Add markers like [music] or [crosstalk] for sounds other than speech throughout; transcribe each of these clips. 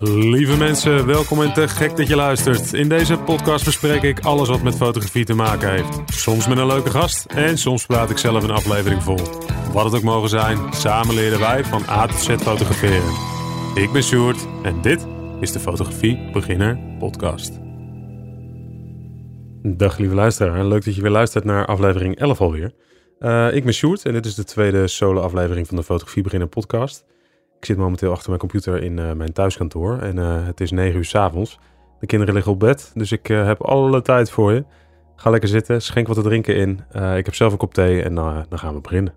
Lieve mensen, welkom en te gek dat je luistert. In deze podcast bespreek ik alles wat met fotografie te maken heeft. Soms met een leuke gast en soms praat ik zelf een aflevering vol. Wat het ook mogen zijn, samen leren wij van A tot Z fotograferen. Ik ben Sjoerd en dit is de Fotografie Beginner Podcast. Dag lieve luisteraar, leuk dat je weer luistert naar aflevering 11 alweer. Uh, ik ben Sjoerd en dit is de tweede solo aflevering van de Fotografie Beginner Podcast. Ik zit momenteel achter mijn computer in uh, mijn thuiskantoor en uh, het is 9 uur s avonds. De kinderen liggen op bed, dus ik uh, heb alle tijd voor je. Ga lekker zitten, schenk wat te drinken in. ik heb zelf een kop thee en dan gaan we beginnen.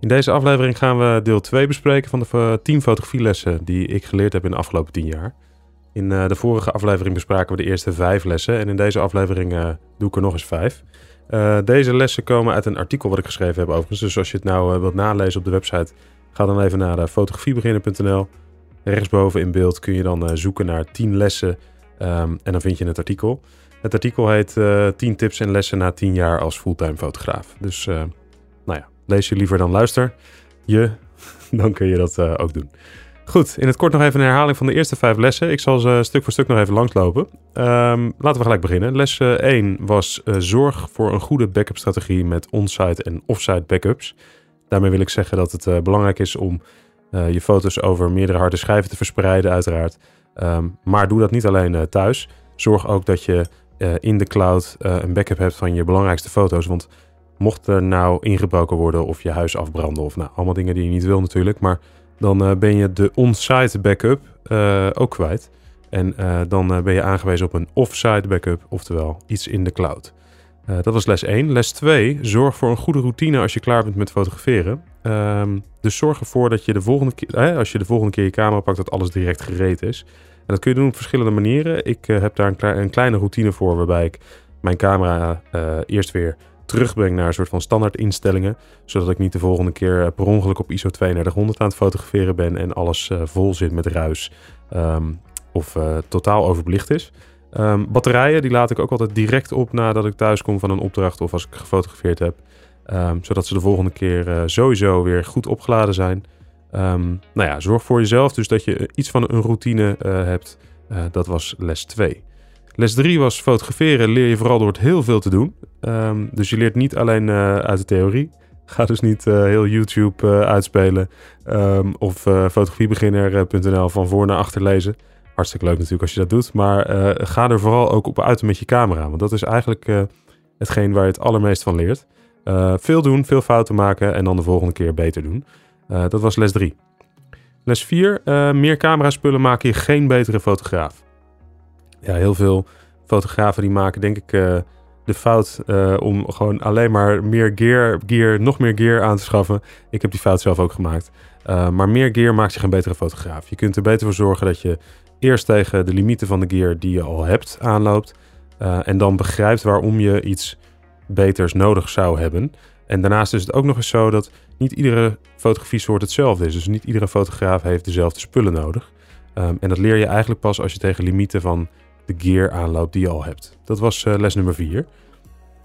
In deze aflevering gaan we deel 2 bespreken van de 10 fotografielessen die ik geleerd heb in de afgelopen 10 jaar. In de vorige aflevering bespraken we de eerste 5 lessen en in deze aflevering doe ik er nog eens 5. deze lessen komen uit een artikel wat ik geschreven heb overigens. Dus als je het nou wilt nalezen op de website Ga dan even naar fotografiebeginner.nl. Rechtsboven in beeld kun je dan zoeken naar 10 lessen um, en dan vind je het artikel. Het artikel heet uh, 10 tips en lessen na 10 jaar als fulltime fotograaf. Dus nou ja, lees je liever dan luister je, [laughs] dan kun je dat ook doen. Goed, in het kort nog even een herhaling van de eerste vijf lessen. Ik zal ze stuk voor stuk nog even langslopen. Um, laten we gelijk beginnen. Les 1 was zorg voor een goede backup strategie met on-site en off-site backups. Daarmee wil ik zeggen dat het uh, belangrijk is om uh, je foto's over meerdere harde schijven te verspreiden, uiteraard. Um, maar doe dat niet alleen uh, thuis. Zorg ook dat je in de cloud een backup hebt van je belangrijkste foto's. Want mocht er nou ingebroken worden of je huis afbranden of nou, allemaal dingen die je niet wil natuurlijk. Maar dan ben je de on-site backup ook kwijt. En dan ben je aangewezen op een off-site backup, oftewel iets in de cloud. Uh, dat was les 1. Les 2. Zorg voor een goede routine als je klaar bent met fotograferen. Um, dus zorg ervoor dat je de volgende keer, eh, als je de volgende keer je camera pakt, dat alles direct gereed is. En dat kun je doen op verschillende manieren. Ik uh, heb daar een, een, kleine routine voor, waarbij ik mijn camera uh, eerst weer terugbreng naar een soort van standaard instellingen. Zodat ik niet de volgende keer per ongeluk op ISO 3200 aan het fotograferen ben en alles vol zit met ruis um, of totaal overbelicht is. Um, batterijen die laat ik ook altijd direct op nadat ik thuis kom van een opdracht of als ik gefotografeerd heb. Um, zodat ze de volgende keer uh, sowieso weer goed opgeladen zijn. Um, nou ja, zorg voor jezelf dus dat je iets van een routine uh, hebt. Dat was les 2. Les 3 was fotograferen leer je vooral door het heel veel te doen. dus je leert niet alleen uit de theorie. Ga dus niet heel YouTube uitspelen of fotografiebeginner.nl van voor naar achter lezen. Hartstikke leuk natuurlijk als je dat doet. Maar uh, ga er vooral ook op uit met je camera. Want dat is eigenlijk uh, hetgeen waar je het allermeest van leert. Uh, veel doen, veel fouten maken en dan de volgende keer beter doen. dat was les 3. Les 4. meer camera-spullen maken je geen betere fotograaf. Ja, heel veel fotografen die maken denk ik de fout om gewoon alleen maar meer gear, gear, nog meer gear aan te schaffen. Ik heb die fout zelf ook gemaakt. maar meer gear maakt je geen betere fotograaf. Je kunt er beter voor zorgen dat je eerst tegen de limieten van de gear die je al hebt aanloopt. Uh, en dan begrijpt waarom je iets beters nodig zou hebben. En daarnaast is het ook nog eens zo dat niet iedere fotografie soort hetzelfde is. Dus niet iedere fotograaf heeft dezelfde spullen nodig. Um, en dat leer je eigenlijk pas als je tegen limieten van de gear aanloopt die je al hebt. Dat was uh, les nummer 4.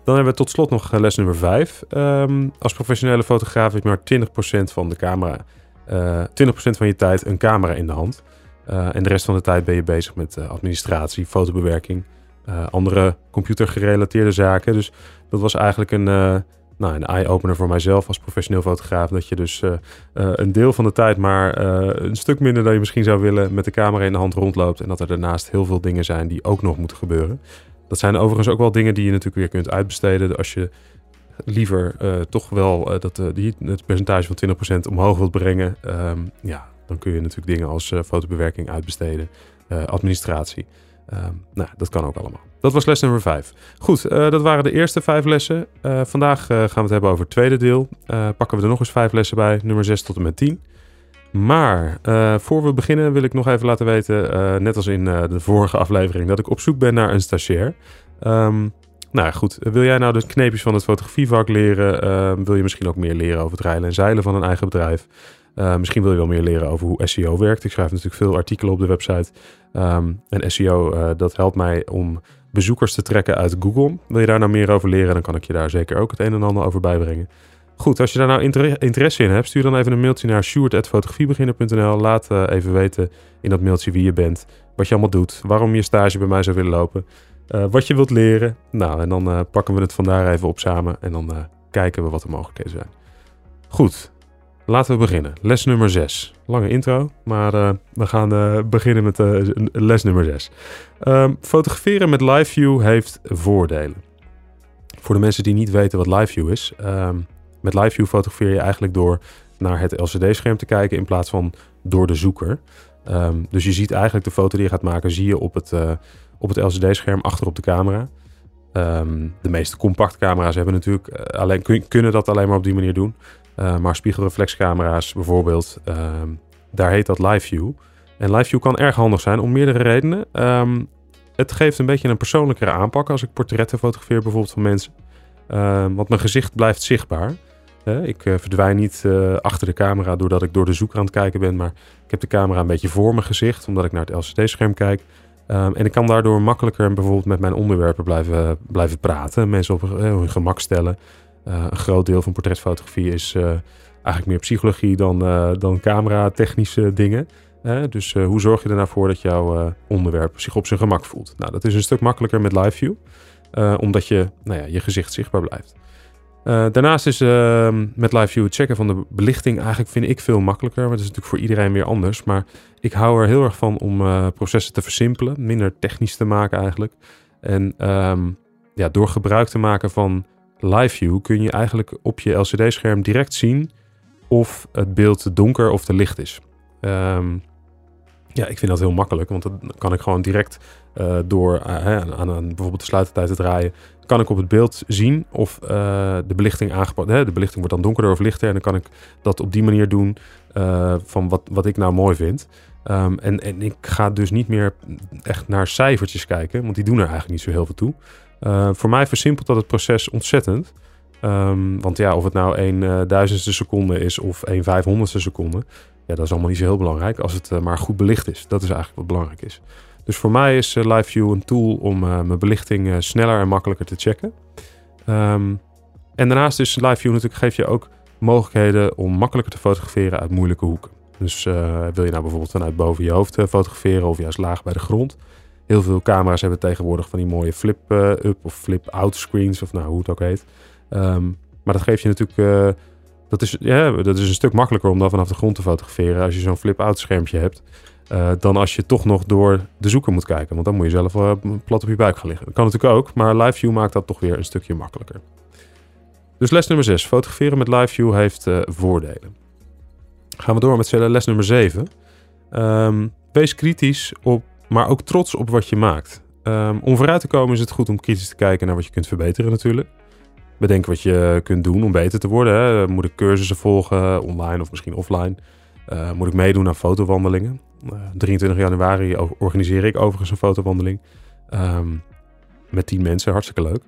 Dan hebben we tot slot nog uh, les nummer 5. Um, ehm, als professionele fotograaf je maar 20% van de camera, 20% van je tijd een camera in de hand. Uh, en de rest van de tijd ben je bezig met uh, administratie, fotobewerking, uh, andere computergerelateerde zaken. Dus dat was eigenlijk een, nou, een eye-opener voor mijzelf als professioneel fotograaf. Dat je dus een deel van de tijd maar een stuk minder dan je misschien zou willen met de camera in de hand rondloopt. En dat er daarnaast heel veel dingen zijn die ook nog moeten gebeuren. Dat zijn overigens ook wel dingen die je natuurlijk weer kunt uitbesteden. Als je liever toch wel dat, die, het percentage van 20% omhoog wilt brengen. Um, ja, dan kun je natuurlijk dingen als uh, fotobewerking uitbesteden, uh, administratie. Uh, nou, dat kan ook allemaal. Dat was les nummer 5. Goed, uh, dat waren de eerste vijf lessen. vandaag gaan we het hebben over het tweede deel. pakken we er nog eens vijf lessen bij, nummer 6 tot en met 10. Maar voor we beginnen wil ik nog even laten weten, net als in de vorige aflevering, dat ik op zoek ben naar een stagiair. Um, nou goed, wil jij nou de kneepjes van het fotografievak leren? Ehm, wil je misschien ook meer leren over het rijlen en zeilen van een eigen bedrijf? Uh, misschien wil je wel meer leren over hoe SEO werkt. Ik schrijf natuurlijk veel artikelen op de website. Um, en SEO, uh, dat helpt mij om bezoekers te trekken uit Google. Wil je daar nou meer over leren, dan kan ik je daar zeker ook het een en ander over bijbrengen. Goed, als je daar nou interesse in hebt, stuur dan even een mailtje naar sjoerd.fotografiebeginner.nl. Laat uh, even weten in dat mailtje wie je bent, wat je allemaal doet, waarom je stage bij mij zou willen lopen, wat je wilt leren. Nou, en dan pakken we het vandaar even op samen en dan kijken we wat de mogelijkheden zijn. Goed, laten we beginnen. Les nummer 6. Lange intro, maar we gaan beginnen met les nummer 6. Um, ehm, fotograferen met live view heeft voordelen. Voor de mensen die niet weten wat live view is. Um, met live view fotografeer je eigenlijk door naar het LCD-scherm te kijken in plaats van door de zoeker. Um, dus je ziet eigenlijk de foto die je gaat maken, zie je op het, uh, op het LCD-scherm achter op de camera. De meeste compact camera's hebben natuurlijk uh, alleen, kun, kunnen dat alleen maar op die manier doen. Uh, maar spiegelreflexcamera's bijvoorbeeld, um, daar heet dat live view. En live view kan erg handig zijn om meerdere redenen. het geeft een beetje een persoonlijkere aanpak als ik portretten fotografeer bijvoorbeeld van mensen. want mijn gezicht blijft zichtbaar. Ik uh, verdwijn niet uh, achter de camera doordat ik door de zoeker aan het kijken ben, maar ik heb de camera een beetje voor mijn gezicht, omdat ik naar het LCD-scherm kijk. En ik kan daardoor makkelijker bijvoorbeeld met mijn onderwerpen blijven, blijven praten, mensen op hun gemak stellen. Een groot deel van portretfotografie is eigenlijk meer psychologie dan, dan camera-technische dingen. dus hoe zorg je er nou voor dat jouw onderwerp zich op zijn gemak voelt? Nou, dat is een stuk makkelijker met live view, omdat je, nou ja, je gezicht zichtbaar blijft. Daarnaast is uh, met live view het checken van de belichting eigenlijk vind ik veel makkelijker. Maar dat is natuurlijk voor iedereen weer anders. Maar ik hou er heel erg van om processen te versimpelen. Minder technisch te maken eigenlijk. En um, ja, door gebruik te maken van live view kun je eigenlijk op je LCD-scherm direct zien of het beeld te donker of te licht is. Um, ja, ik vind dat heel makkelijk, want dan kan ik gewoon direct uh, door uh, aan, aan, bijvoorbeeld de sluitertijd te draaien, kan ik op het beeld zien of uh, de belichting aangepast. De belichting wordt dan donkerder of lichter en dan kan ik dat op die manier doen van wat, wat ik nou mooi vind. Um, en, en ik ga dus niet meer echt naar cijfertjes kijken, want die doen er eigenlijk niet zo heel veel toe. Voor mij versimpelt dat het proces ontzettend. Um, want ja, of het nou een duizendste seconde is of een vijfhonderdste seconde, ja, dat is allemaal niet zo heel belangrijk als het uh, maar goed belicht is. Dat is eigenlijk wat belangrijk is. Dus voor mij is uh, Live View een tool om uh, mijn belichting sneller en makkelijker te checken. Um, en daarnaast is Live View natuurlijk geeft je ook mogelijkheden om makkelijker te fotograferen uit moeilijke hoeken. Dus wil je nou bijvoorbeeld vanuit boven je hoofd fotograferen of juist laag bij de grond. Heel veel camera's hebben tegenwoordig van die mooie flip-up of flip-out screens of nou hoe het ook heet. Um, maar dat geeft je natuurlijk dat is, ja, dat is een stuk makkelijker om dan vanaf de grond te fotograferen als je zo'n flip-out schermpje hebt. Uh, dan als je toch nog door de zoeker moet kijken. Want dan moet je zelf plat op je buik gaan liggen. Dat kan natuurlijk ook, maar live view maakt dat toch weer een stukje makkelijker. Dus les nummer 6. Fotograferen met live view heeft voordelen. Gaan we door met les nummer 7. Um, ehm, wees kritisch op, maar ook trots op wat je maakt. Um, om vooruit te komen is het goed om kritisch te kijken naar wat je kunt verbeteren natuurlijk bedenken wat je kunt doen om beter te worden. Hè. Moet ik cursussen volgen, online of misschien offline? Uh, moet ik meedoen aan fotowandelingen? Uh, eh, 23 januari organiseer ik overigens een fotowandeling. Um, met 10 mensen, hartstikke leuk.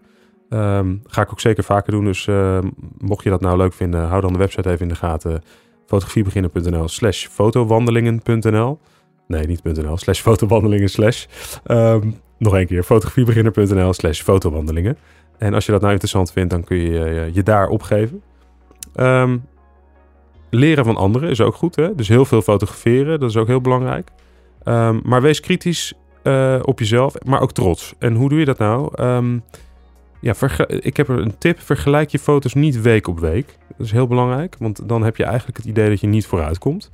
Um, ga ik ook zeker vaker doen. Dus mocht je dat nou leuk vinden, hou dan de website even in de gaten. fotografiebeginnen.nl slash fotowandelingen.nl Nee, niet .nl, slash fotowandelingen slash. Um, nog een keer, fotografiebeginner.nl slash fotowandelingen. En als je dat nou interessant vindt, dan kun je eh, je daar opgeven. Ehm, leren van anderen is ook goed. Hè? Dus heel veel fotograferen, dat is ook heel belangrijk. Um, maar wees kritisch uh, op jezelf, maar ook trots. En hoe doe je dat nou? Ja, ik heb een tip. Vergelijk je foto's niet week op week. Dat is heel belangrijk, want dan heb je eigenlijk het idee dat je niet vooruit komt.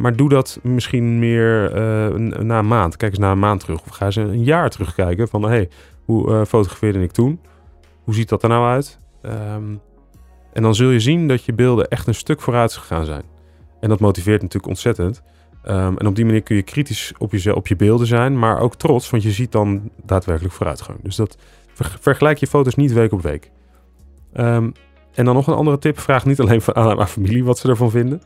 Maar doe dat misschien meer uh, na een maand. Kijk eens na een maand terug. Of ga eens een jaar terugkijken van... hey, hoe uh, fotografeerde ik toen? Hoe ziet dat er nou uit? Um, en dan zul je zien dat je beelden echt een stuk vooruit gegaan zijn. En dat motiveert natuurlijk ontzettend. Um, en op die manier kun je kritisch op je, op je beelden zijn, maar ook trots, want je ziet dan daadwerkelijk vooruitgang. Dus dat vergelijk je foto's niet week op week. En dan nog een andere tip: vraag niet alleen aan mijn familie wat ze ervan vinden.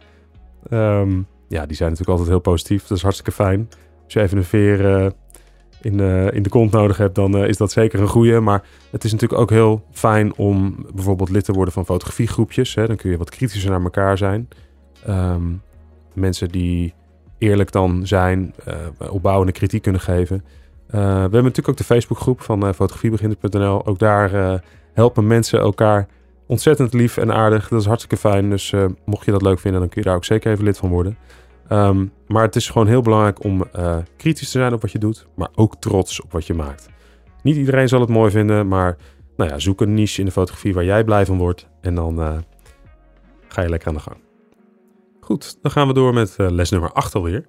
Um, ja, die zijn natuurlijk altijd heel positief. Dat is hartstikke fijn. Als je even een veer uh, in, de, in de kont nodig hebt, dan uh, is dat zeker een goede. Maar het is natuurlijk ook heel fijn om bijvoorbeeld lid te worden van fotografiegroepjes. Hè. Dan kun je wat kritischer naar elkaar zijn. Um, mensen die eerlijk dan zijn, opbouwende kritiek kunnen geven. We hebben natuurlijk ook de Facebookgroep van fotografiebeginners.nl. Ook daar helpen mensen elkaar ontzettend lief en aardig. Dat is hartstikke fijn. Dus uh, mocht je dat leuk vinden, dan kun je daar ook zeker even lid van worden. Um, maar het is gewoon heel belangrijk om uh, kritisch te zijn op wat je doet, maar ook trots op wat je maakt. Niet iedereen zal het mooi vinden, maar nou ja, zoek een niche in de fotografie waar jij blij van wordt en dan uh, ga je lekker aan de gang. Goed, dan gaan we door met les nummer 8 alweer.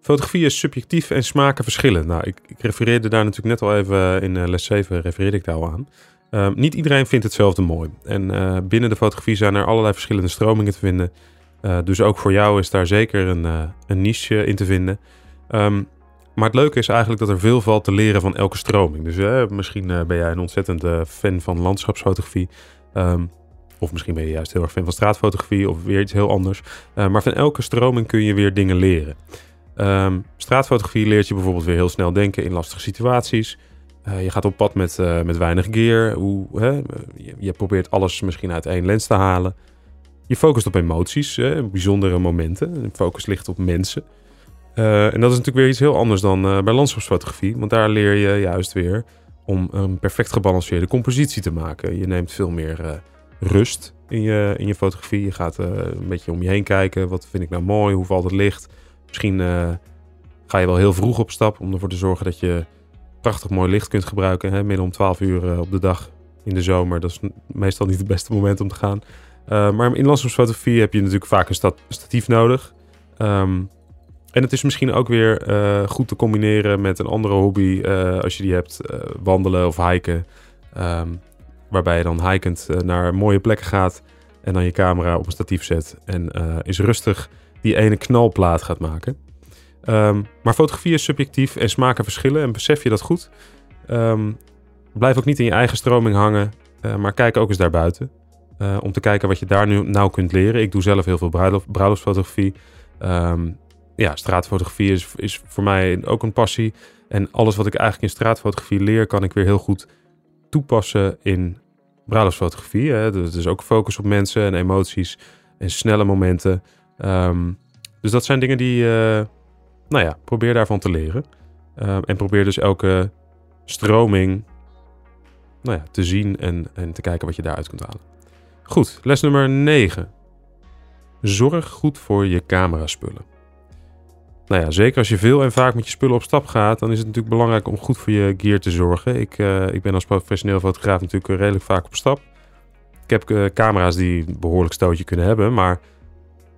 Fotografie is subjectief en smaken verschillen. Nou, ik, ik refereerde daar natuurlijk net al even in les 7, refereerde ik daar al aan. Uh, niet iedereen vindt hetzelfde mooi. En uh, binnen de fotografie zijn er allerlei verschillende stromingen te vinden. Uh, dus ook voor jou is daar zeker een, een niche in te vinden. Um, maar het leuke is eigenlijk dat er veel valt te leren van elke stroming. Dus misschien ben jij een ontzettende fan van landschapsfotografie. Um, of misschien ben je juist heel erg fan van straatfotografie of weer iets heel anders. maar van elke stroming kun je weer dingen leren. Straatfotografie leert je bijvoorbeeld weer heel snel denken in lastige situaties. Uh, je gaat op pad met, uh, met weinig gear. Hoe, hè? Je, je, probeert alles misschien uit één lens te halen. Je focust op emoties, hè? bijzondere momenten. De focus ligt op mensen. Uh, en dat is natuurlijk weer iets heel anders dan bij landschapsfotografie. Want daar leer je juist weer om een perfect gebalanceerde compositie te maken. Je neemt veel meer rust in je, in je fotografie. Je gaat een beetje om je heen kijken. Wat vind ik nou mooi? Hoe valt het licht? Misschien ga je wel heel vroeg op stap om ervoor te zorgen dat je prachtig mooi licht kunt gebruiken. Hè, midden om 12 uur eh, op de dag in de zomer. Dat is meestal niet het beste moment om te gaan. Uh, maar in landschapsfotografie heb je natuurlijk vaak een statief nodig. Um, en het is misschien ook weer uh, goed te combineren met een andere hobby. Als je die hebt, wandelen of hiken. Um, waarbij je dan hikend naar mooie plekken gaat. En dan je camera op een statief zet. En is rustig die ene knalplaat gaat maken. Um, maar fotografie is subjectief en smaken verschillen. En besef je dat goed. Um, blijf ook niet in je eigen stroming hangen. Uh, maar kijk ook eens daarbuiten. Uh, om te kijken wat je daar nu nou kunt leren. Ik doe zelf heel veel bruiloft, bruiloftsfotografie. Um, ja, straatfotografie is, is voor mij ook een passie. En alles wat ik eigenlijk in straatfotografie leer, kan ik weer heel goed toepassen in bruiloftsfotografie. Dus, dus ook focus op mensen en emoties en snelle momenten. Dus dat zijn dingen die, uh, nou ja, probeer daarvan te leren. Uh, en probeer dus elke stroming nou ja, te zien en, en te kijken wat je daaruit kunt halen. Goed, les nummer 9. Zorg goed voor je cameraspullen. Nou ja, zeker als je veel en vaak met je spullen op stap gaat, dan is het natuurlijk belangrijk om goed voor je gear te zorgen. Ik, uh, ik ben als professioneel fotograaf natuurlijk redelijk vaak op stap. Ik heb camera's die een behoorlijk stootje kunnen hebben, maar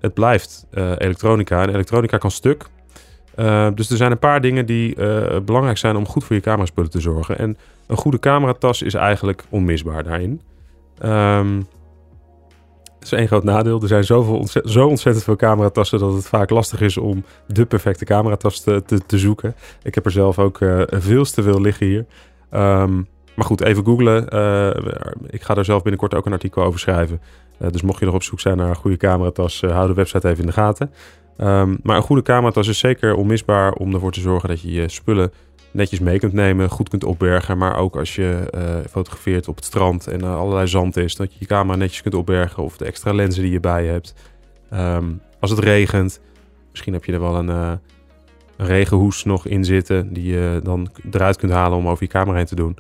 het blijft elektronica. En elektronica kan stuk. Uh, dus er zijn een paar dingen die uh, belangrijk zijn om goed voor je cameraspullen te zorgen. En een goede cameratas is eigenlijk onmisbaar daarin. Um, dat is één groot nadeel. Er zijn zoveel zo ontzettend veel cameratassen dat het vaak lastig is om de perfecte cameratas te, te, te zoeken. Ik heb er zelf ook uh, veel te veel liggen hier. Um, maar goed, even googlen. ik ga daar zelf binnenkort ook een artikel over schrijven. dus mocht je nog op zoek zijn naar een goede cameratas, hou de website even in de gaten. Um, maar een goede cameratas is zeker onmisbaar om ervoor te zorgen dat je je spullen netjes mee kunt nemen, goed kunt opbergen. Maar ook als je uh, fotografeert op het strand en er allerlei zand is, dat je je camera netjes kunt opbergen of de extra lenzen die je bij hebt. Um, als het regent, misschien heb je er wel een, een, regenhoes nog in zitten die je dan eruit kunt halen om over je camera heen te doen.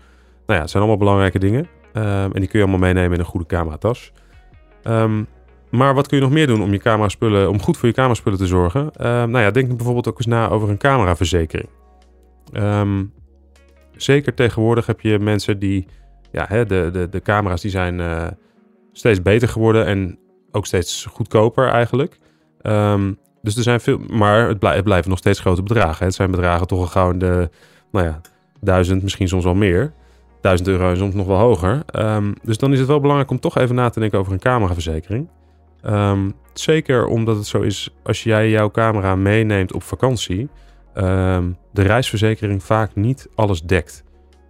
Nou ja, het zijn allemaal belangrijke dingen. Um, en die kun je allemaal meenemen in een goede cameratas. Um, maar wat kun je nog meer doen om, je camera spullen, om goed voor je cameraspullen te zorgen? Uh, nou ja, denk bijvoorbeeld ook eens na over een cameraverzekering. Um, zeker tegenwoordig heb je mensen die... Ja, hè, de, de, de camera's die zijn uh, steeds beter geworden en ook steeds goedkoper eigenlijk. Um, dus er zijn veel... Maar het, blij, het, blijven nog steeds grote bedragen. Het zijn bedragen toch al gauw de... Nou ja, duizend, misschien soms wel meer. 1000 euro en soms nog wel hoger. Dus dan is het wel belangrijk om toch even na te denken over een cameraverzekering. Um, zeker omdat het zo is, als jij jouw camera meeneemt op vakantie, um, de reisverzekering vaak niet alles dekt.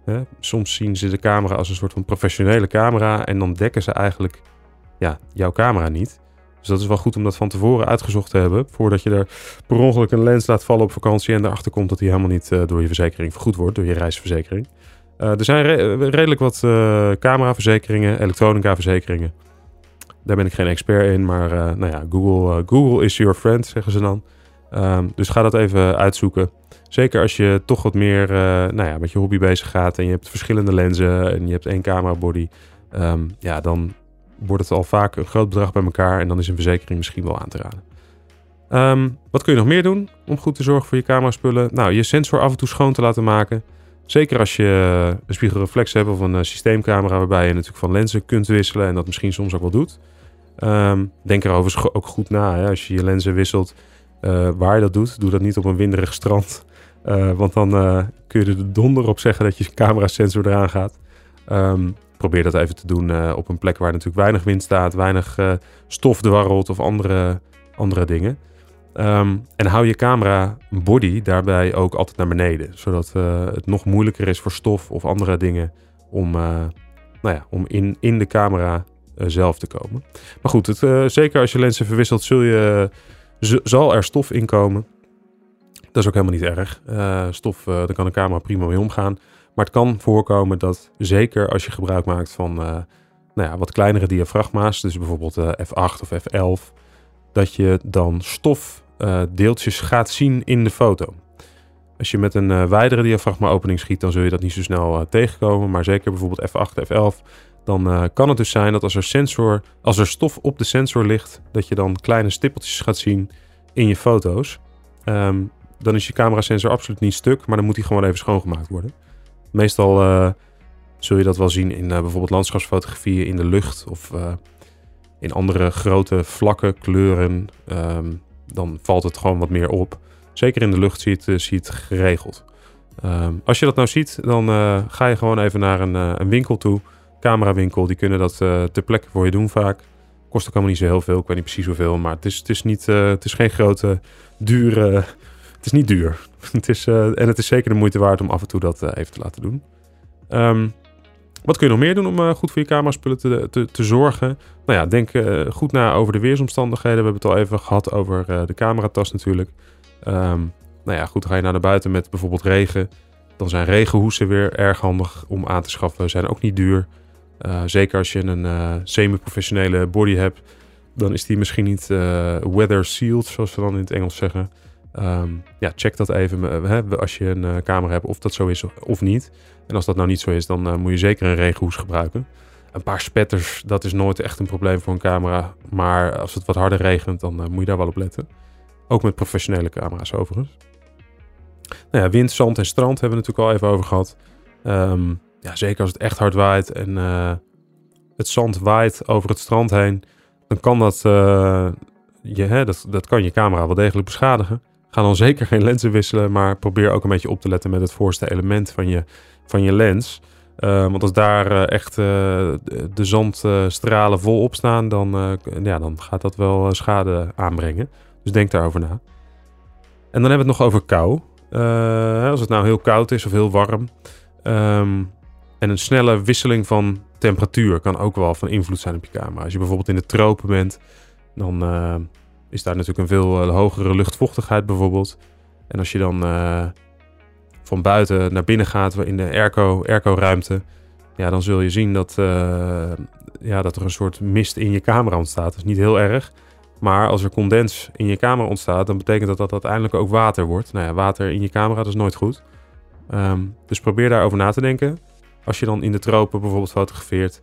Hè? Soms zien ze de camera als een soort van professionele camera en dan dekken ze eigenlijk ja, jouw camera niet. Dus dat is wel goed om dat van tevoren uitgezocht te hebben, voordat je er per ongeluk een lens laat vallen op vakantie en erachter komt dat die helemaal niet uh, door je verzekering vergoed wordt, door je reisverzekering. Uh, er zijn re redelijk wat uh, cameraverzekeringen, elektronica verzekeringen. Daar ben ik geen expert in, maar uh, nou ja, Google, uh, Google is your friend, zeggen ze dan. Um, dus ga dat even uitzoeken. Zeker als je toch wat meer uh, nou ja, met je hobby bezig gaat en je hebt verschillende lenzen en je hebt één camera body. Um, ja, dan wordt het al vaak een groot bedrag bij elkaar en dan is een verzekering misschien wel aan te raden. Ehm, wat kun je nog meer doen om goed te zorgen voor je camera spullen? Nou, je sensor af en toe schoon te laten maken. Zeker als je een spiegelreflex hebt of een systeemcamera waarbij je natuurlijk van lenzen kunt wisselen en dat misschien soms ook wel doet. Ehm, denk erover ook goed na. Hè? Als je je lenzen wisselt, uh, waar je dat doet, doe dat niet op een winderig strand. Uh, want dan kun je er de donder op zeggen dat je camera sensor eraan gaat. Um, probeer dat even te doen op een plek waar natuurlijk weinig wind staat, weinig stof dwarrelt of andere, andere dingen. Um, en hou je camera body daarbij ook altijd naar beneden. Zodat het nog moeilijker is voor stof of andere dingen om, nou ja, om in, in de camera zelf te komen. Maar goed, het, zeker als je lenzen verwisselt, zul je, zal er stof in komen. Dat is ook helemaal niet erg. stof, daar kan een camera prima mee omgaan. Maar het kan voorkomen dat, zeker als je gebruik maakt van nou ja, wat kleinere diafragma's, dus bijvoorbeeld F8 of F11 dat je dan stofdeeltjes gaat zien in de foto. Als je met een wijdere diafragma opening schiet, dan zul je dat niet zo snel tegenkomen. Maar zeker bijvoorbeeld F8, F11, dan kan het dus zijn dat als er, sensor, als er stof op de sensor ligt, dat je dan kleine stippeltjes gaat zien in je foto's. Um, dan is je camerasensor absoluut niet stuk, maar dan moet die gewoon even schoongemaakt worden. Meestal zul je dat wel zien in bijvoorbeeld landschapsfotografieën in de lucht of in andere grote vlakke kleuren, ehm, dan valt het gewoon wat meer op. Zeker in de lucht zie je het, geregeld. Um, als je dat nou ziet, dan ga je gewoon even naar een, een winkel toe. Camerawinkel, die kunnen dat uh, ter plekke voor je doen vaak. Kost ook allemaal niet zo heel veel, ik weet niet precies hoeveel. Maar het is, het is, niet, het is geen grote, dure... Het is niet duur. [laughs] het is, en het is zeker de moeite waard om af en toe dat even te laten doen. Um, wat kun je nog meer doen om goed voor je cameraspullen te, te, te zorgen? Nou ja, denk goed na over de weersomstandigheden. We hebben het al even gehad over de cameratas natuurlijk. Um, nou ja, goed, ga je naar buiten met bijvoorbeeld regen. Dan zijn regenhoesen weer erg handig om aan te schaffen. Zijn ook niet duur. Zeker als je een semi-professionele body hebt. Dan is die misschien niet weather sealed, zoals we dan in het Engels zeggen. Um, ja, check dat even als je een camera hebt of dat zo is of niet. En als dat nou niet zo is, dan moet je zeker een regenhoes gebruiken. Een paar spetters, dat is nooit echt een probleem voor een camera. Maar als het wat harder regent, dan moet je daar wel op letten. Ook met professionele camera's overigens. Nou ja, wind, zand en strand hebben we natuurlijk al even over gehad. Um, ja, zeker als het echt hard waait en uh, het zand waait over het strand heen, dan kan dat, je, hè, dat, dat kan je camera wel degelijk beschadigen. Ga dan zeker geen lenzen wisselen, maar probeer ook een beetje op te letten met het voorste element van je van je lens. Uh, want als daar echt de zandstralen volop staan, dan, ja, dan gaat dat wel schade aanbrengen. Dus denk daarover na. En dan hebben we het nog over kou. als het nou heel koud is of heel warm. Um, en een snelle wisseling van temperatuur kan ook wel van invloed zijn op je camera. Als je bijvoorbeeld in de tropen bent, dan is daar natuurlijk een veel hogere luchtvochtigheid bijvoorbeeld. En als je dan van buiten naar binnen gaat in de airco, airco ruimte, ja, dan zul je zien dat, ja, dat er een soort mist in je camera ontstaat. Dat is niet heel erg. Maar als er condens in je camera ontstaat, dan betekent dat dat uiteindelijk ook water wordt. Nou ja, water in je camera, is nooit goed. Um, dus probeer daarover na te denken. Als je dan in de tropen bijvoorbeeld fotografeert,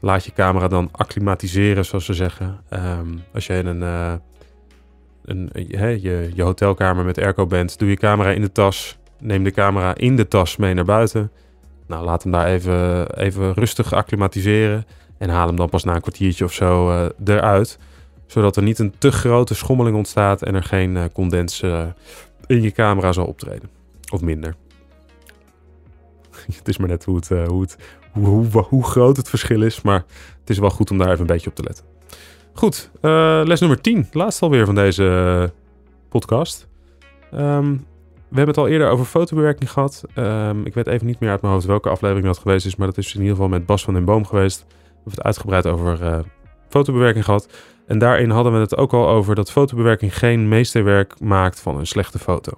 laat je camera dan acclimatiseren, zoals ze zeggen. Um, als je in een, uh, een, je, je hotelkamer met airco bent, doe je camera in de tas. Neem de camera in de tas mee naar buiten. Nou, laat hem daar even, even rustig acclimatiseren. En haal hem dan pas na een kwartiertje of zo uh, eruit. Zodat er niet een te grote schommeling ontstaat en er geen condens in je camera zal optreden. Of minder. [laughs] het is maar net hoe, het, hoe, het, hoe, groot het verschil is. Maar het is wel goed om daar even een beetje op te letten. Goed, les nummer 10. Laatst alweer van deze podcast. Um, we hebben het al eerder over fotobewerking gehad. Um, ik weet even niet meer uit mijn hoofd welke aflevering dat geweest is, maar dat is in ieder geval met Bas van den Boom geweest. We hebben het uitgebreid over uh, fotobewerking gehad. En daarin hadden we het ook al over dat fotobewerking geen meesterwerk maakt van een slechte foto.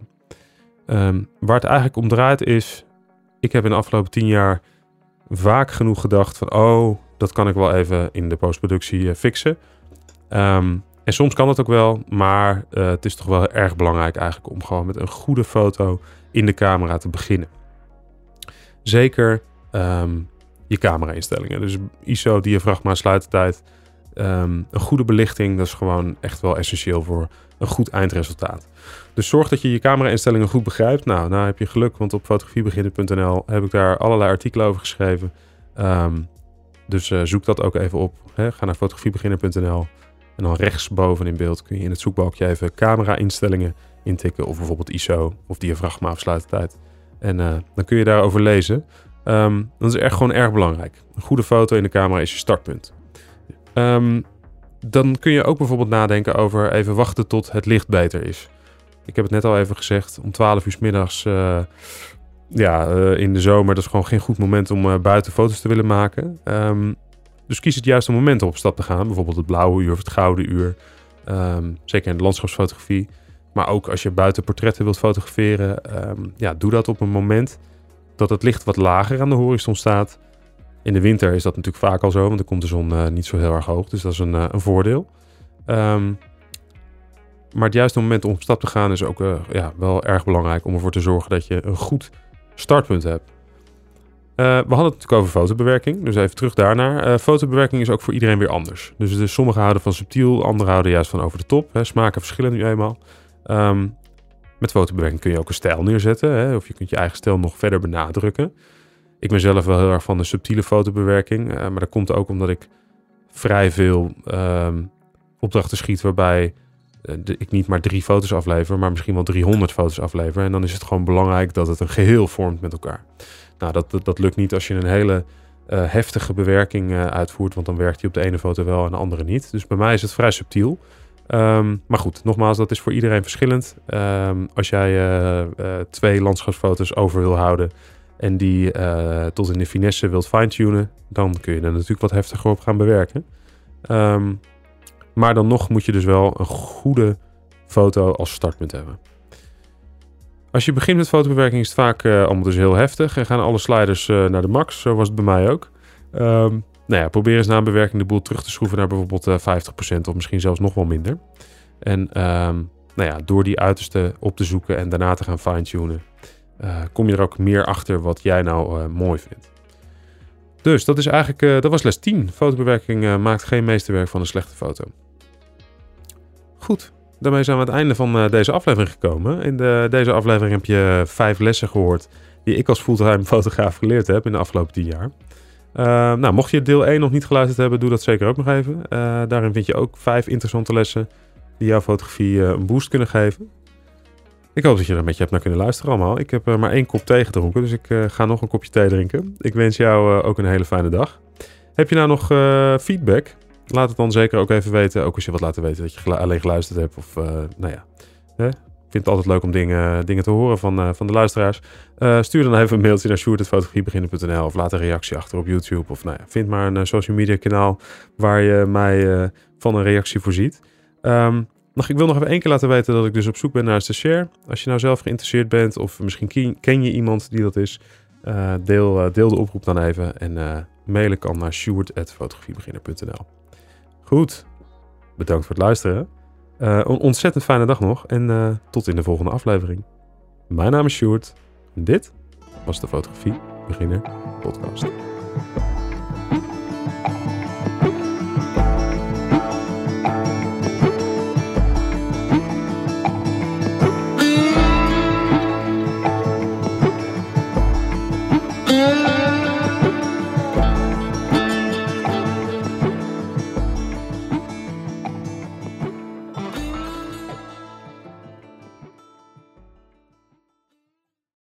Um, waar het eigenlijk om draait is, ik heb in de afgelopen tien jaar vaak genoeg gedacht van, oh, dat kan ik wel even in de postproductie uh, fixen. Um, en soms kan het ook wel, maar uh, het is toch wel erg belangrijk eigenlijk om gewoon met een goede foto in de camera te beginnen. Zeker um, je camera-instellingen. Dus ISO, diafragma, sluitertijd, ehm, een goede belichting, dat is gewoon echt wel essentieel voor een goed eindresultaat. Dus zorg dat je je camera-instellingen goed begrijpt. Nou, nou heb je geluk, want op fotografiebeginnen.nl heb ik daar allerlei artikelen over geschreven. Ehm, dus uh, zoek dat ook even op. Hè. Ga naar fotografiebeginner.nl en dan rechtsboven in beeld kun je in het zoekbalkje even camera-instellingen intikken. Of bijvoorbeeld ISO of diafragma afsluitertijd. En uh, dan kun je daarover lezen. Um, dat is echt gewoon erg belangrijk. Een goede foto in de camera is je startpunt. Um, dan kun je ook bijvoorbeeld nadenken over even wachten tot het licht beter is. Ik heb het net al even gezegd, om 12 uur s middags uh, ja, uh, in de zomer, dat is gewoon geen goed moment om uh, buiten foto's te willen maken. Um, dus kies het juiste moment om op stap te gaan. Bijvoorbeeld het blauwe uur of het gouden uur. Um, zeker in de landschapsfotografie. Maar ook als je buiten portretten wilt fotograferen, ja, doe dat op een moment dat het licht wat lager aan de horizon staat. In de winter is dat natuurlijk vaak al zo, want dan komt de zon uh, niet zo heel erg hoog. Dus dat is een, uh, een voordeel. Um, maar het juiste moment om op stap te gaan is ook uh, ja, wel erg belangrijk om ervoor te zorgen dat je een goed startpunt hebt. we hadden het natuurlijk over fotobewerking, dus even terug daarnaar. fotobewerking is ook voor iedereen weer anders. Dus, dus sommigen houden van subtiel, anderen houden juist van over de top. Hè. Smaken verschillen nu eenmaal. Um, met fotobewerking kun je ook een stijl neerzetten, hè, of je kunt je eigen stijl nog verder benadrukken. Ik ben zelf wel heel erg van de subtiele fotobewerking. Uh, maar dat komt ook omdat ik vrij veel um, opdrachten schiet waarbij de, ik niet maar drie foto's aflever, maar misschien wel 300 foto's aflever. En dan is het gewoon belangrijk dat het een geheel vormt met elkaar. Nou, dat, dat, lukt niet als je een hele uh, heftige bewerking uitvoert, want dan werkt hij op de ene foto wel en de andere niet. Dus bij mij is het vrij subtiel. Um, maar goed, nogmaals, dat is voor iedereen verschillend. Um, als jij twee landschapsfoto's over wil houden en die uh, tot in de finesse wilt fine-tunen, dan kun je er natuurlijk wat heftiger op gaan bewerken. Um, maar dan nog moet je dus wel een goede foto als startpunt hebben. Als je begint met fotobewerking is het vaak uh, allemaal dus heel heftig en gaan alle sliders uh, naar de max. Zo was het bij mij ook. Um, nou ja, probeer eens na een bewerking de boel terug te schroeven naar bijvoorbeeld uh, 50% of misschien zelfs nog wel minder. En um, nou ja, door die uiterste op te zoeken en daarna te gaan fine-tunen, uh, kom je er ook meer achter wat jij nou uh, mooi vindt. Dus dat is eigenlijk, uh, dat was les 10. Fotobewerking maakt geen meesterwerk van een slechte foto. Goed, daarmee zijn we aan het einde van deze aflevering gekomen. In de, deze aflevering heb je vijf lessen gehoord die ik als fulltime [laughs] fotograaf geleerd heb in de afgelopen 10 jaar. nou, mocht je deel 1 nog niet geluisterd hebben, doe dat zeker ook nog even. daarin vind je ook vijf interessante lessen die jouw fotografie een boost kunnen geven. Ik hoop dat je er een beetje hebt naar kunnen luisteren allemaal. Ik heb uh, maar één kop thee gedronken, dus ik uh, ga nog een kopje thee drinken. Ik wens jou uh, ook een hele fijne dag. Heb je nou nog feedback? Laat het dan zeker ook even weten. Ook als je wat laten weten dat je alleen geluisterd hebt. Of nou ja, hè? ik vind het altijd leuk om dingen, dingen te horen van, van de luisteraars. stuur dan even een mailtje naar sjoerd.fotografiebeginnen.nl of laat een reactie achter op YouTube. Of nou ja, vind maar een social media kanaal waar je mij van een reactie voorziet. Um, ik wil nog even één keer laten weten dat ik dus op zoek ben naar een stagiair. Als je nou zelf geïnteresseerd bent of misschien ken je iemand die dat is, uh, deel, uh, deel de oproep dan even en uh, mailen kan naar sjoerd.fotografiebeginner.nl Goed, bedankt voor het luisteren. een ontzettend fijne dag nog en tot in de volgende aflevering. Mijn naam is Sjoerd en dit was de Fotografie Beginner podcast.